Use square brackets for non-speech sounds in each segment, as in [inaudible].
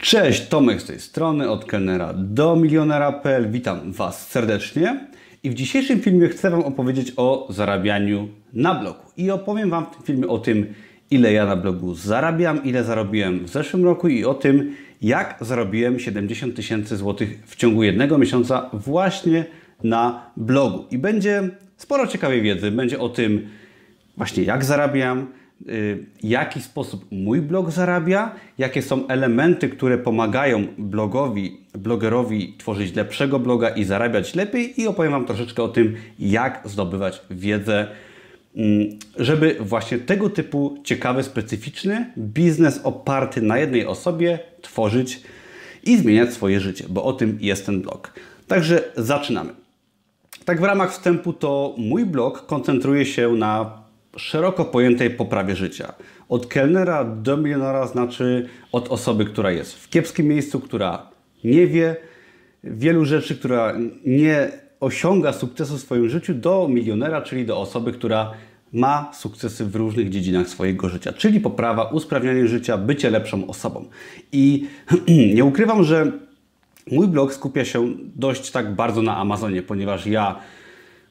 Cześć, Tomek z tej strony, od kelnera do milionera.pl. Witam Was serdecznie i w dzisiejszym filmie chcę Wam opowiedzieć o zarabianiu na blogu. I opowiem Wam w tym filmie o tym, ile ja na blogu zarabiam, ile zarobiłem w zeszłym roku i o tym, jak zarobiłem 70 tysięcy złotych w ciągu jednego miesiąca właśnie na blogu. I będzie sporo ciekawej wiedzy. Będzie o tym właśnie jak zarabiam, jaki sposób mój blog zarabia, jakie są elementy, które pomagają blogowi, blogerowi tworzyć lepszego bloga i zarabiać lepiej i opowiem Wam troszeczkę o tym, jak zdobywać wiedzę, mm, żeby właśnie tego typu ciekawy, specyficzny biznes oparty na jednej osobie tworzyć i zmieniać swoje życie, bo o tym jest ten blog. Także zaczynamy. Tak w ramach wstępu to mój blog koncentruje się na szeroko pojętej poprawie życia. Od kelnera do milionera znaczy od osoby, która jest w kiepskim miejscu, która nie wie wielu rzeczy, która nie osiąga sukcesu w swoim życiu, do milionera, czyli do osoby, która ma sukcesy w różnych dziedzinach swojego życia, czyli poprawa, usprawnianie życia, bycie lepszą osobą. I [clears throat] nie ukrywam, że mój blog skupia się dość tak bardzo na Amazonie, ponieważ ja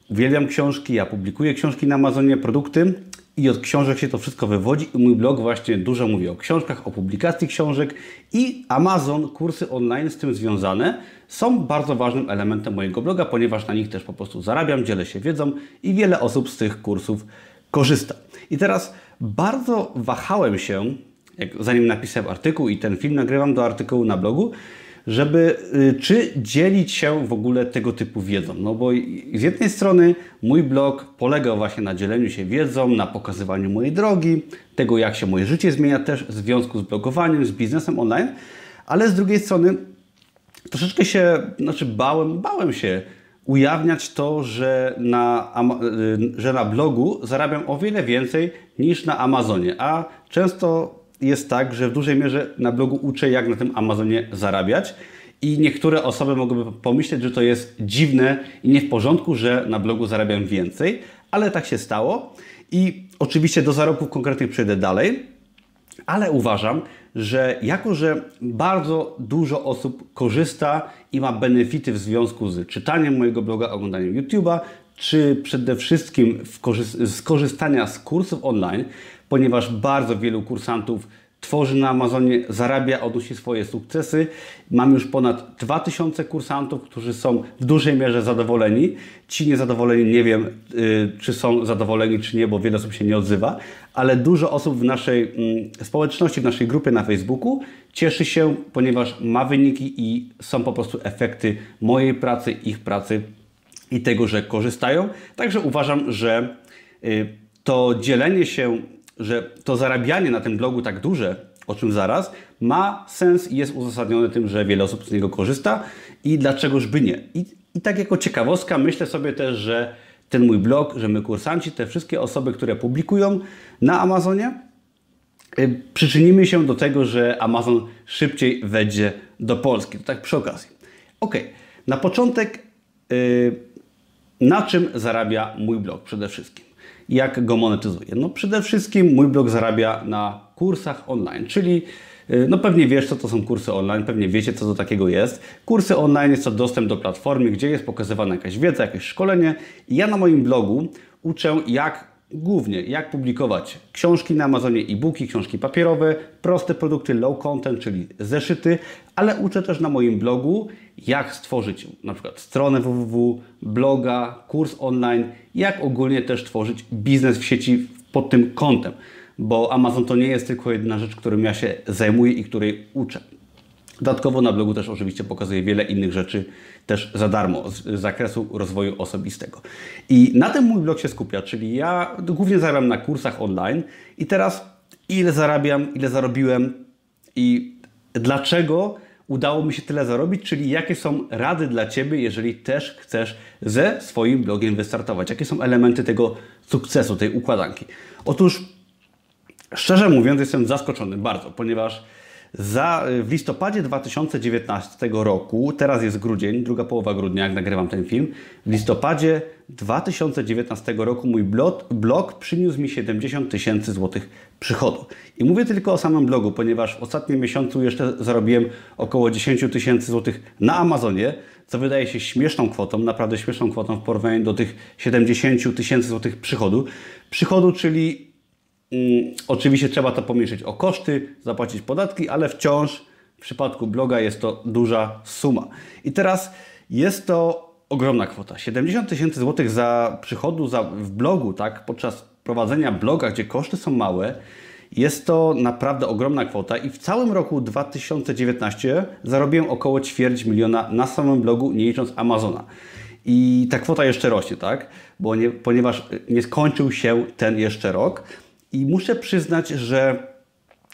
uwielbiam książki, ja publikuję książki na Amazonie, produkty i od książek się to wszystko wywodzi i mój blog właśnie dużo mówi o książkach, o publikacji książek i Amazon, kursy online z tym związane są bardzo ważnym elementem mojego bloga, ponieważ na nich też po prostu zarabiam, dzielę się wiedzą i wiele osób z tych kursów korzysta. I teraz bardzo wahałem się, jak, zanim napisałem artykuł i ten film nagrywam do artykułu na blogu, żeby y, czy dzielić się w ogóle tego typu wiedzą. No bo z jednej strony mój blog polega właśnie na dzieleniu się wiedzą, na pokazywaniu mojej drogi, tego jak się moje życie zmienia też w związku z blogowaniem, z biznesem online, ale z drugiej strony troszeczkę się, znaczy bałem, bałem się ujawniać to, że na, y, że na blogu zarabiam o wiele więcej niż na Amazonie, a często jest tak, że w dużej mierze na blogu uczę, jak na tym Amazonie zarabiać. I niektóre osoby mogłyby pomyśleć, że to jest dziwne i nie w porządku, że na blogu zarabiam więcej, ale tak się stało. I oczywiście do zarobków konkretnych przejdę dalej, ale uważam, że jako, że bardzo dużo osób korzysta i ma benefity w związku z czytaniem mojego bloga, oglądaniem YouTube'a, czy przede wszystkim z korzystania z kursów online, ponieważ bardzo wielu kursantów tworzy na Amazonie, zarabia, odnosi swoje sukcesy. Mam już ponad 2000 kursantów, którzy są w dużej mierze zadowoleni. Ci niezadowoleni nie wiem, yy, czy są zadowoleni, czy nie, bo wiele osób się nie odzywa, ale dużo osób w naszej yy, społeczności, w naszej grupie na Facebooku cieszy się, ponieważ ma wyniki i są po prostu efekty mojej pracy, ich pracy i tego, że korzystają. Także uważam, że yy, to dzielenie się że to zarabianie na tym blogu tak duże, o czym zaraz, ma sens i jest uzasadnione tym, że wiele osób z niego korzysta i dlaczegoż by nie. I, I tak jako ciekawostka myślę sobie też, że ten mój blog, że my kursanci, te wszystkie osoby, które publikują na Amazonie, yy, przyczynimy się do tego, że Amazon szybciej wejdzie do Polski. To tak przy okazji. Ok, na początek, yy, na czym zarabia mój blog przede wszystkim? Jak go monetyzuję? No przede wszystkim mój blog zarabia na kursach online, czyli y, no pewnie wiesz, co to są kursy online, pewnie wiecie, co to takiego jest. Kursy online jest to dostęp do platformy, gdzie jest pokazywana jakaś wiedza, jakieś szkolenie. I ja na moim blogu uczę, jak głównie, jak publikować książki na Amazonie, e-booki, książki papierowe, proste produkty low content, czyli zeszyty, ale uczę też na moim blogu, jak stworzyć na przykład stronę www, bloga, kurs online, jak ogólnie też tworzyć biznes w sieci pod tym kątem, bo Amazon to nie jest tylko jedna rzecz, którą ja się zajmuję i której uczę. Dodatkowo na blogu też oczywiście pokazuję wiele innych rzeczy też za darmo z zakresu rozwoju osobistego. I na tym mój blog się skupia, czyli ja głównie zarabiam na kursach online i teraz ile zarabiam, ile zarobiłem i dlaczego udało mi się tyle zarobić, czyli jakie są rady dla Ciebie, jeżeli też chcesz ze swoim blogiem wystartować. Jakie są elementy tego sukcesu, tej układanki. Otóż, szczerze mówiąc, jestem zaskoczony bardzo, ponieważ Za, w listopadzie 2019 roku, teraz jest grudzień, druga połowa grudnia, jak nagrywam ten film, w listopadzie 2019 roku mój blog, blog przyniósł mi 70 tysięcy złotych przychodu. I mówię tylko o samym blogu, ponieważ w ostatnim miesiącu jeszcze zarobiłem około 10 tysięcy złotych na Amazonie, co wydaje się śmieszną kwotą, naprawdę śmieszną kwotą w porównaniu do tych 70 tysięcy złotych przychodu. Przychodu, czyli oczywiście trzeba to pomniejszyć o koszty, zapłacić podatki, ale wciąż w przypadku bloga jest to duża suma. I teraz jest to ogromna kwota. 70 tysięcy złotych za przychodu za, w blogu, tak, podczas prowadzenia bloga, gdzie koszty są małe, jest to naprawdę ogromna kwota i w całym roku 2019 zarobiłem około ćwierć miliona na samym blogu, nie licząc Amazona. I ta kwota jeszcze rośnie, tak? Bo nie, ponieważ nie skończył się ten jeszcze rok i muszę przyznać, że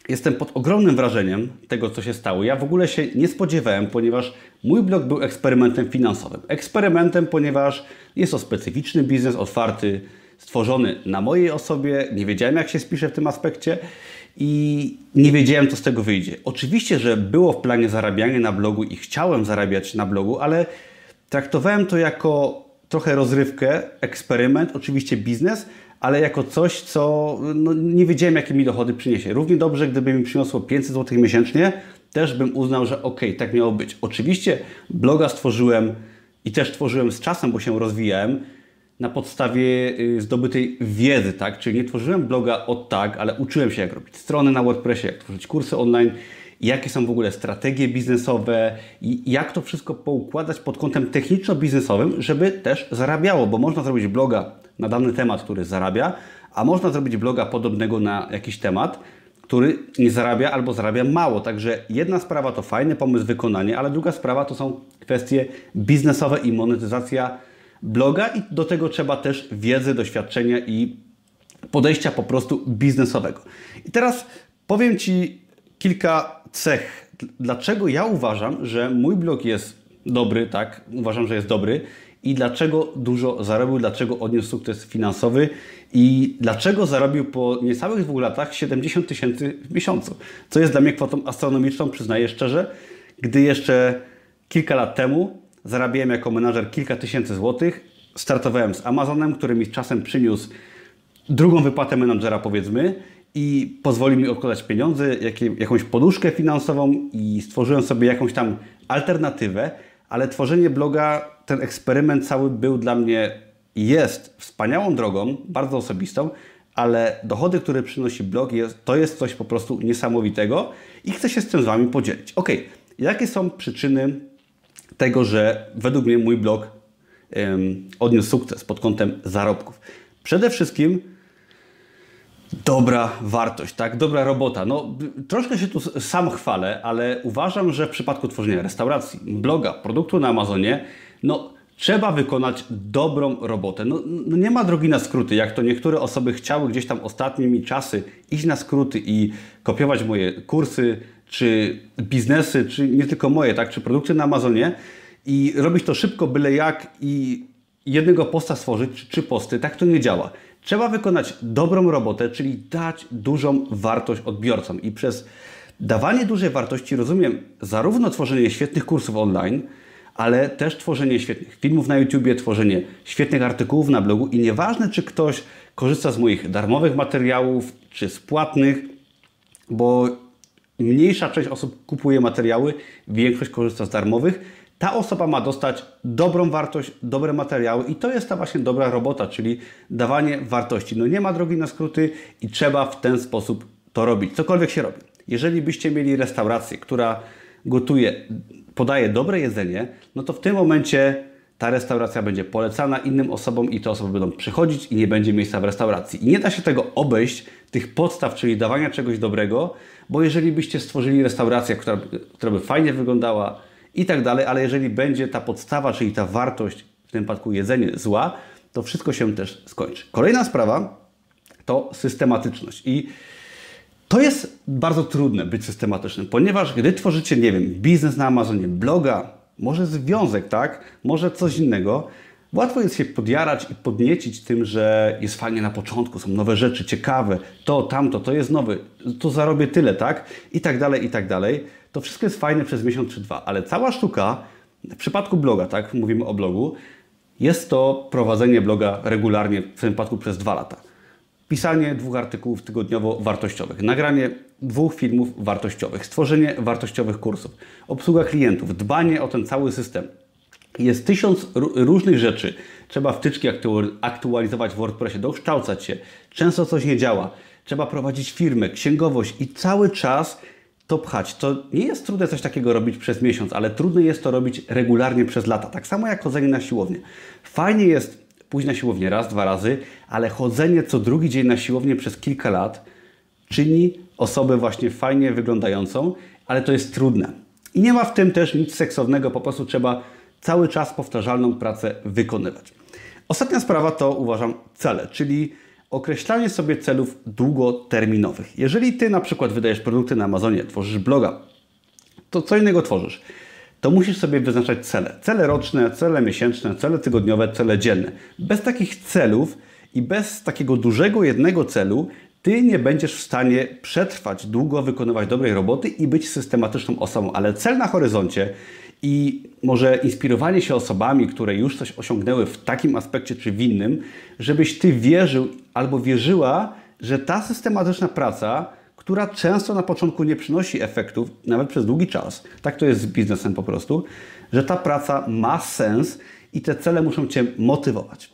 jestem pod ogromnym wrażeniem tego, co się stało. Ja w ogóle się nie spodziewałem, ponieważ mój blog był eksperymentem finansowym. Eksperymentem, ponieważ jest to specyficzny biznes, otwarty, stworzony na mojej osobie. Nie wiedziałem, jak się spiszę w tym aspekcie i nie wiedziałem, co z tego wyjdzie. Oczywiście, że było w planie zarabianie na blogu i chciałem zarabiać na blogu, ale traktowałem to jako trochę rozrywkę, eksperyment, oczywiście biznes, ale jako coś, co no, nie wiedziałem, jakie mi dochody przyniesie. Równie dobrze, gdyby mi przyniosło 500 zł miesięcznie, też bym uznał, że ok, tak miało być. Oczywiście bloga stworzyłem i też tworzyłem z czasem, bo się rozwijałem na podstawie y, zdobytej wiedzy, tak? Czyli nie tworzyłem bloga od tak, ale uczyłem się, jak robić strony na WordPressie, jak tworzyć kursy online, jakie są w ogóle strategie biznesowe i jak to wszystko poukładać pod kątem techniczno-biznesowym, żeby też zarabiało, bo można zrobić bloga na dany temat, który zarabia, a można zrobić bloga podobnego na jakiś temat, który nie zarabia albo zarabia mało. Także jedna sprawa to fajny pomysł, wykonanie, ale druga sprawa to są kwestie biznesowe i monetyzacja bloga i do tego trzeba też wiedzy, doświadczenia i podejścia po prostu biznesowego. I teraz powiem Ci kilka cech, dlaczego ja uważam, że mój blog jest dobry, tak, uważam, że jest dobry. I dlaczego dużo zarobił, dlaczego odniósł sukces finansowy. I dlaczego zarobił po niecałych dwóch latach 70 tysięcy w miesiącu, co jest dla mnie kwotą astronomiczną, przyznaję szczerze, gdy jeszcze kilka lat temu zarabiałem jako menadżer kilka tysięcy złotych, startowałem z Amazonem, który mi czasem przyniósł drugą wypłatę menadżera powiedzmy i pozwolił mi odkładać pieniądze, jakąś poduszkę finansową i stworzyłem sobie jakąś tam alternatywę, ale tworzenie bloga, ten eksperyment cały był dla mnie jest wspaniałą drogą, bardzo osobistą, ale dochody, które przynosi blog, jest, to jest coś po prostu niesamowitego i chcę się z tym z Wami podzielić. Ok, jakie są przyczyny tego, że według mnie mój blog odniósł sukces pod kątem zarobków? Przede wszystkim dobra wartość, tak? Dobra robota. No, troszkę się tu sam chwalę, ale uważam, że w przypadku tworzenia restauracji, bloga, produktu na Amazonie, no trzeba wykonać dobrą robotę. No, no, nie ma drogi na skróty, jak to niektóre osoby chciały gdzieś tam ostatnimi czasy iść na skróty i kopiować moje kursy, czy biznesy, czy nie tylko moje, tak, czy produkty na Amazonie i robić to szybko, byle jak i jednego posta stworzyć, czy posty, tak to nie działa. Trzeba wykonać dobrą robotę, czyli dać dużą wartość odbiorcom. I przez dawanie dużej wartości rozumiem zarówno tworzenie świetnych kursów online, ale też tworzenie świetnych filmów na YouTubie, tworzenie świetnych artykułów na blogu i nieważne, czy ktoś korzysta z moich darmowych materiałów, czy z płatnych, bo mniejsza część osób kupuje materiały, większość korzysta z darmowych, ta osoba ma dostać dobrą wartość, dobre materiały i to jest ta właśnie dobra robota, czyli dawanie wartości. No nie ma drogi na skróty i trzeba w ten sposób to robić, cokolwiek się robi. Jeżeli byście mieli restaurację, która gotuje, podaje dobre jedzenie, no to w tym momencie ta restauracja będzie polecana innym osobom i te osoby będą przychodzić i nie będzie miejsca w restauracji. I nie da się tego obejść, tych podstaw, czyli dawania czegoś dobrego, bo jeżeli byście stworzyli restaurację, która, która by fajnie wyglądała, i tak dalej, ale jeżeli będzie ta podstawa, czyli ta wartość, w tym przypadku jedzenie zła, to wszystko się też skończy. Kolejna sprawa to systematyczność i to jest bardzo trudne być systematycznym, ponieważ gdy tworzycie, nie wiem, biznes na Amazonie, bloga, może związek, tak, może coś innego, Łatwo jest się podjarać i podniecić tym, że jest fajnie na początku, są nowe rzeczy, ciekawe, to, tamto, to jest nowe, to zarobię tyle, tak? I tak dalej, i tak dalej. To wszystko jest fajne przez miesiąc czy dwa, ale cała sztuka, w przypadku bloga, tak? Mówimy o blogu, jest to prowadzenie bloga regularnie, w tym przypadku przez dwa lata. Pisanie dwóch artykułów tygodniowo wartościowych, nagranie dwóch filmów wartościowych, stworzenie wartościowych kursów, obsługa klientów, dbanie o ten cały system. Jest tysiąc różnych rzeczy. Trzeba wtyczki aktualizować w WordPressie, dokształcać się. Często coś nie działa. Trzeba prowadzić firmę, księgowość i cały czas to pchać. To nie jest trudne coś takiego robić przez miesiąc, ale trudne jest to robić regularnie przez lata. Tak samo jak chodzenie na siłownię. Fajnie jest pójść na siłownię raz, dwa razy, ale chodzenie co drugi dzień na siłownię przez kilka lat czyni osobę właśnie fajnie wyglądającą, ale to jest trudne. I nie ma w tym też nic seksownego, po prostu trzeba cały czas powtarzalną pracę wykonywać. Ostatnia sprawa to uważam cele, czyli określanie sobie celów długoterminowych. Jeżeli Ty na przykład wydajesz produkty na Amazonie, tworzysz bloga, to co innego tworzysz, to musisz sobie wyznaczać cele. Cele roczne, cele miesięczne, cele tygodniowe, cele dzienne. Bez takich celów i bez takiego dużego jednego celu ty nie będziesz w stanie przetrwać, długo wykonywać dobrej roboty i być systematyczną osobą, ale cel na horyzoncie i może inspirowanie się osobami, które już coś osiągnęły w takim aspekcie czy w innym, żebyś ty wierzył albo wierzyła, że ta systematyczna praca, która często na początku nie przynosi efektów, nawet przez długi czas, tak to jest z biznesem po prostu, że ta praca ma sens i te cele muszą cię motywować.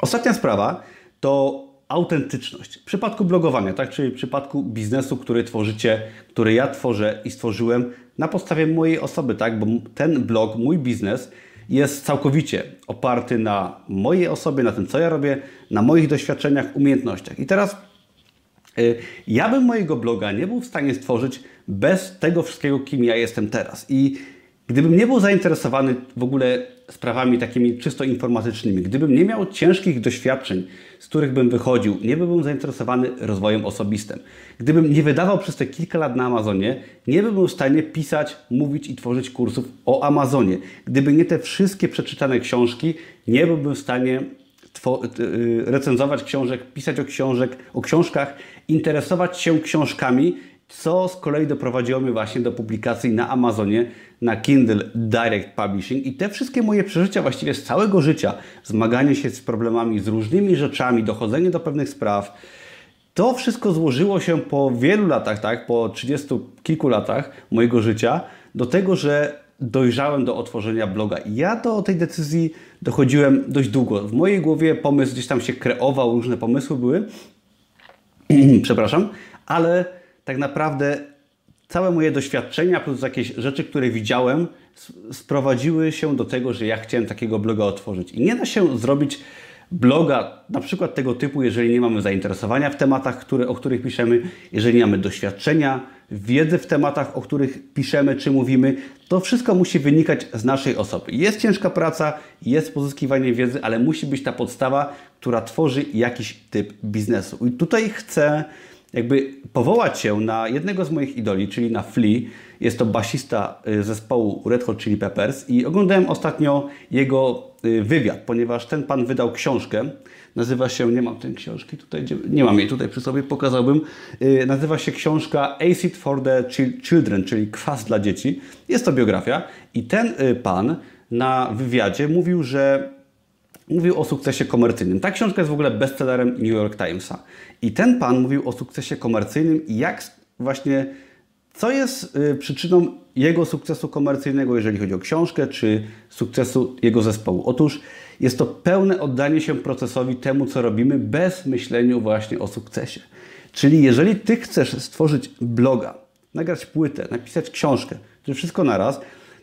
Ostatnia sprawa to autentyczność. W przypadku blogowania, tak, czyli w przypadku biznesu, który tworzycie, który ja tworzę i stworzyłem na podstawie mojej osoby, tak, bo ten blog, mój biznes jest całkowicie oparty na mojej osobie, na tym, co ja robię, na moich doświadczeniach, umiejętnościach. I teraz y, ja bym mojego bloga nie był w stanie stworzyć bez tego wszystkiego, kim ja jestem teraz. I Gdybym nie był zainteresowany w ogóle sprawami takimi czysto informatycznymi, gdybym nie miał ciężkich doświadczeń, z których bym wychodził, nie byłbym zainteresowany rozwojem osobistym, gdybym nie wydawał przez te kilka lat na Amazonie, nie byłbym w stanie pisać, mówić i tworzyć kursów o Amazonie. Gdyby nie te wszystkie przeczytane książki, nie byłbym w stanie y, recenzować książek, pisać o, książek, o książkach, interesować się książkami, co z kolei doprowadziło mnie właśnie do publikacji na Amazonie, na Kindle Direct Publishing i te wszystkie moje przeżycia właściwie z całego życia, zmaganie się z problemami, z różnymi rzeczami, dochodzenie do pewnych spraw, to wszystko złożyło się po wielu latach, tak, po 30 kilku latach mojego życia, do tego, że dojrzałem do otworzenia bloga. I ja do tej decyzji dochodziłem dość długo. W mojej głowie pomysł gdzieś tam się kreował, różne pomysły były. [clears throat] Przepraszam, ale tak naprawdę całe moje doświadczenia plus jakieś rzeczy, które widziałem, sprowadziły się do tego, że ja chciałem takiego bloga otworzyć. I nie da się zrobić bloga na przykład tego typu, jeżeli nie mamy zainteresowania w tematach, które, o których piszemy, jeżeli nie mamy doświadczenia, wiedzy w tematach, o których piszemy czy mówimy, to wszystko musi wynikać z naszej osoby. Jest ciężka praca, jest pozyskiwanie wiedzy, ale musi być ta podstawa, która tworzy jakiś typ biznesu. I tutaj chcę jakby powołać się na jednego z moich idoli, czyli na Flea. Jest to basista y, zespołu Red Hot Chili Peppers i oglądałem ostatnio jego y, wywiad, ponieważ ten pan wydał książkę. Nazywa się, nie mam tej książki tutaj, nie mam jej tutaj przy sobie, pokazałbym. Y, nazywa się książka Acid for the Children, czyli kwas dla dzieci. Jest to biografia i ten pan na wywiadzie mówił, że mówił o sukcesie komercyjnym. Ta książka jest w ogóle bestsellerem New York Timesa. I ten pan mówił o sukcesie komercyjnym i jak właśnie, co jest y, przyczyną jego sukcesu komercyjnego, jeżeli chodzi o książkę, czy sukcesu jego zespołu. Otóż jest to pełne oddanie się procesowi temu, co robimy, bez myślenia właśnie o sukcesie. Czyli jeżeli ty chcesz stworzyć bloga, nagrać płytę, napisać książkę, to wszystko naraz,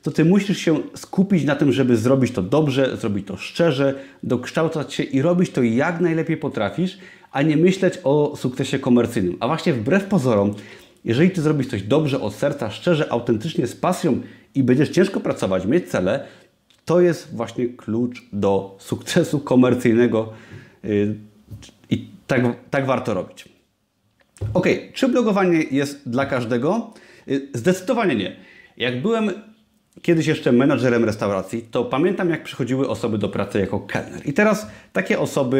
to ty musisz się skupić na tym, żeby zrobić to dobrze, zrobić to szczerze, dokształcać się i robić to jak najlepiej potrafisz, a nie myśleć o sukcesie komercyjnym. A właśnie wbrew pozorom, jeżeli ty zrobisz coś dobrze, od serca, szczerze, autentycznie, z pasją i będziesz ciężko pracować, mieć cele, to jest właśnie klucz do sukcesu komercyjnego yy, i tak, tak warto robić. Ok, czy blogowanie jest dla każdego? Yy, zdecydowanie nie. Jak byłem kiedyś jeszcze menadżerem restauracji, to pamiętam jak przychodziły osoby do pracy jako kelner. I teraz takie osoby,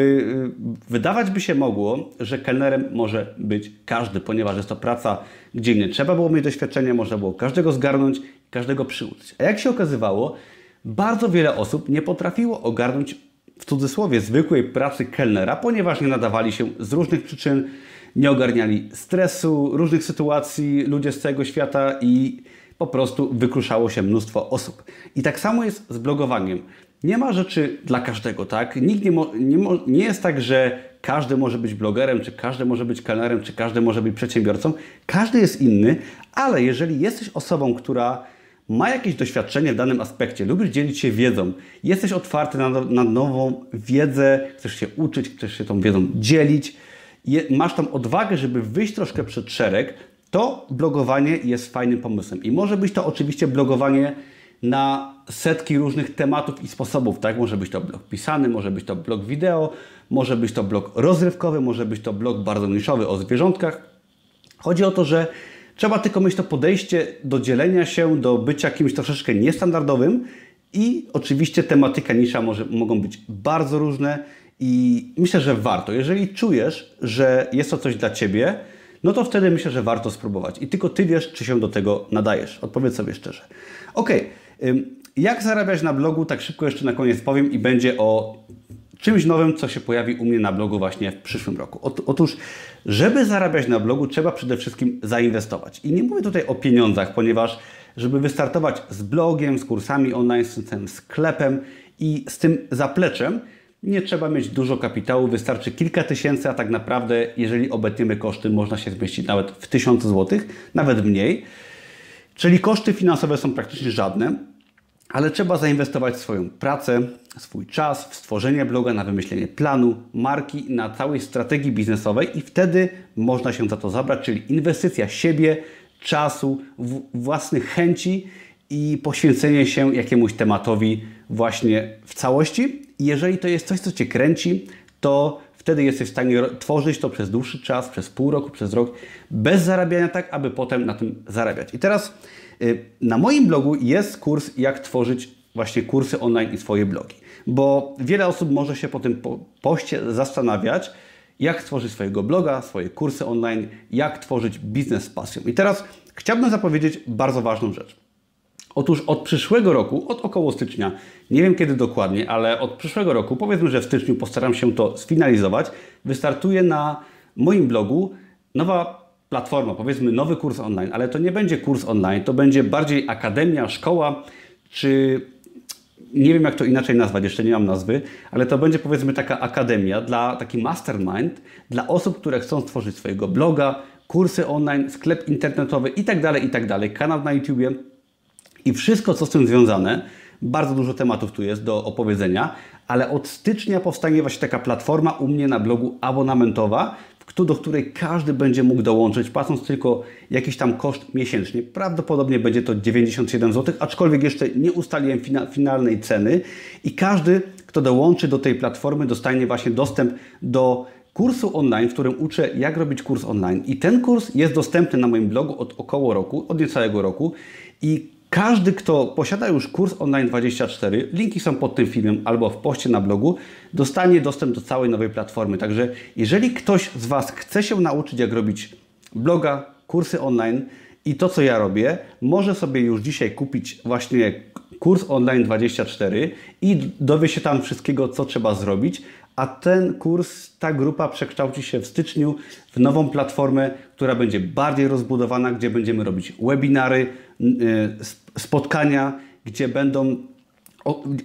y, wydawać by się mogło, że kelnerem może być każdy, ponieważ jest to praca, gdzie nie trzeba było mieć doświadczenia, można było każdego zgarnąć, każdego przyuczyć. A jak się okazywało, bardzo wiele osób nie potrafiło ogarnąć w cudzysłowie zwykłej pracy kelnera, ponieważ nie nadawali się z różnych przyczyn, nie ogarniali stresu, różnych sytuacji, ludzie z całego świata i po prostu wykruszało się mnóstwo osób. I tak samo jest z blogowaniem. Nie ma rzeczy dla każdego, tak? Nikt nie, nie, nie jest tak, że każdy może być blogerem, czy każdy może być kelnerem, czy każdy może być przedsiębiorcą. Każdy jest inny, ale jeżeli jesteś osobą, która ma jakieś doświadczenie w danym aspekcie, lubisz dzielić się wiedzą, jesteś otwarty na, na nową wiedzę, chcesz się uczyć, chcesz się tą wiedzą dzielić, je, masz tam odwagę, żeby wyjść troszkę przed szereg, to blogowanie jest fajnym pomysłem. I może być to oczywiście blogowanie na setki różnych tematów i sposobów. Tak? Może być to blog pisany, może być to blog wideo, może być to blog rozrywkowy, może być to blog bardzo niszowy o zwierzątkach. Chodzi o to, że trzeba tylko mieć to podejście do dzielenia się, do bycia kimś troszeczkę niestandardowym i oczywiście tematyka nisza może, mogą być bardzo różne i myślę, że warto. Jeżeli czujesz, że jest to coś dla Ciebie, no to wtedy myślę, że warto spróbować. I tylko Ty wiesz, czy się do tego nadajesz. Odpowiedz sobie szczerze. Ok, jak zarabiać na blogu? Tak szybko jeszcze na koniec powiem i będzie o czymś nowym, co się pojawi u mnie na blogu właśnie w przyszłym roku. Otóż, żeby zarabiać na blogu, trzeba przede wszystkim zainwestować. I nie mówię tutaj o pieniądzach, ponieważ żeby wystartować z blogiem, z kursami online, z tym sklepem i z tym zapleczem, nie trzeba mieć dużo kapitału, wystarczy kilka tysięcy, a tak naprawdę, jeżeli obetniemy koszty, można się zmieścić nawet w tysiąc złotych, nawet mniej. Czyli koszty finansowe są praktycznie żadne, ale trzeba zainwestować w swoją pracę, swój czas, w stworzenie bloga, na wymyślenie planu, marki, na całej strategii biznesowej i wtedy można się za to zabrać, czyli inwestycja siebie, czasu, własnych chęci i poświęcenie się jakiemuś tematowi właśnie w całości. Jeżeli to jest coś, co Cię kręci, to wtedy jesteś w stanie tworzyć to przez dłuższy czas, przez pół roku, przez rok, bez zarabiania, tak aby potem na tym zarabiać. I teraz y, na moim blogu jest kurs, jak tworzyć właśnie kursy online i swoje blogi. Bo wiele osób może się po tym poście zastanawiać, jak tworzyć swojego bloga, swoje kursy online, jak tworzyć biznes z pasją. I teraz chciałbym zapowiedzieć bardzo ważną rzecz. Otóż od przyszłego roku, od około stycznia, nie wiem kiedy dokładnie, ale od przyszłego roku, powiedzmy, że w styczniu postaram się to sfinalizować, wystartuje na moim blogu nowa platforma, powiedzmy nowy kurs online, ale to nie będzie kurs online, to będzie bardziej akademia, szkoła, czy nie wiem jak to inaczej nazwać, jeszcze nie mam nazwy, ale to będzie powiedzmy taka akademia, dla taki mastermind dla osób, które chcą stworzyć swojego bloga, kursy online, sklep internetowy itd., tak itd., tak kanał na YouTubie i wszystko, co z tym związane. Bardzo dużo tematów tu jest do opowiedzenia, ale od stycznia powstanie właśnie taka platforma u mnie na blogu abonamentowa, do której każdy będzie mógł dołączyć, płacąc tylko jakiś tam koszt miesięcznie. Prawdopodobnie będzie to 97 zł, aczkolwiek jeszcze nie ustaliłem finalnej ceny i każdy, kto dołączy do tej platformy, dostanie właśnie dostęp do kursu online, w którym uczę, jak robić kurs online. I ten kurs jest dostępny na moim blogu od około roku, od niecałego roku i każdy, kto posiada już kurs online 24, linki są pod tym filmem albo w poście na blogu, dostanie dostęp do całej nowej platformy. Także jeżeli ktoś z Was chce się nauczyć, jak robić bloga, kursy online i to, co ja robię, może sobie już dzisiaj kupić właśnie kurs online 24 i dowie się tam wszystkiego, co trzeba zrobić, a ten kurs, ta grupa przekształci się w styczniu w nową platformę, która będzie bardziej rozbudowana, gdzie będziemy robić webinary, y, spotkania, gdzie będą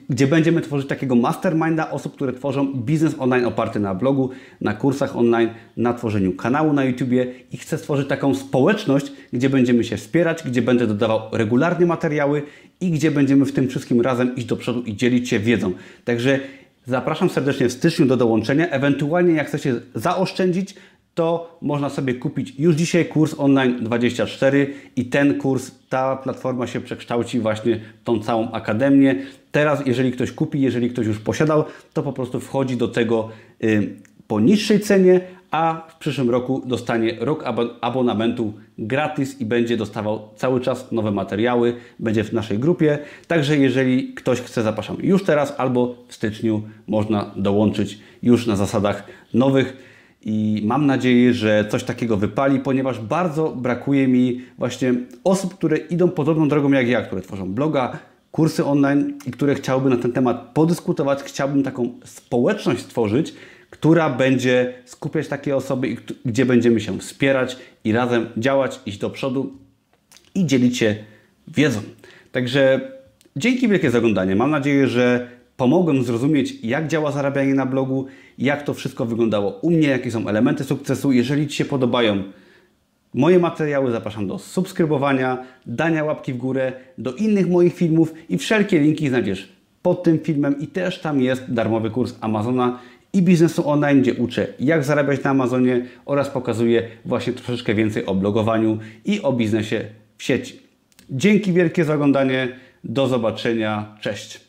gdzie będziemy tworzyć takiego masterminda osób, które tworzą biznes online oparty na blogu, na kursach online, na tworzeniu kanału na YouTubie i chcę stworzyć taką społeczność, gdzie będziemy się wspierać, gdzie będę dodawał regularnie materiały i gdzie będziemy w tym wszystkim razem iść do przodu i dzielić się wiedzą. Także Zapraszam serdecznie w styczniu do dołączenia. Ewentualnie jak chcecie zaoszczędzić, to można sobie kupić już dzisiaj kurs online 24 i ten kurs, ta platforma się przekształci właśnie tą całą akademię. Teraz, jeżeli ktoś kupi, jeżeli ktoś już posiadał, to po prostu wchodzi do tego y, po niższej cenie, a w przyszłym roku dostanie rok abonamentu gratis i będzie dostawał cały czas nowe materiały, będzie w naszej grupie. Także jeżeli ktoś chce, zapraszam już teraz albo w styczniu można dołączyć już na zasadach nowych. I mam nadzieję, że coś takiego wypali, ponieważ bardzo brakuje mi właśnie osób, które idą podobną drogą jak ja, które tworzą bloga, kursy online i które chciałby na ten temat podyskutować. Chciałbym taką społeczność stworzyć, która będzie skupiać takie osoby, gdzie będziemy się wspierać i razem działać, iść do przodu i dzielić się wiedzą. Także dzięki wielkie za oglądanie. Mam nadzieję, że pomogłem zrozumieć, jak działa zarabianie na blogu, jak to wszystko wyglądało u mnie, jakie są elementy sukcesu. Jeżeli Ci się podobają moje materiały, zapraszam do subskrybowania, dania łapki w górę, do innych moich filmów i wszelkie linki znajdziesz pod tym filmem i też tam jest darmowy kurs Amazona i biznesu online, gdzie uczę jak zarabiać na Amazonie oraz pokazuję właśnie troszeczkę więcej o blogowaniu i o biznesie w sieci. Dzięki wielkie za oglądanie. Do zobaczenia. Cześć.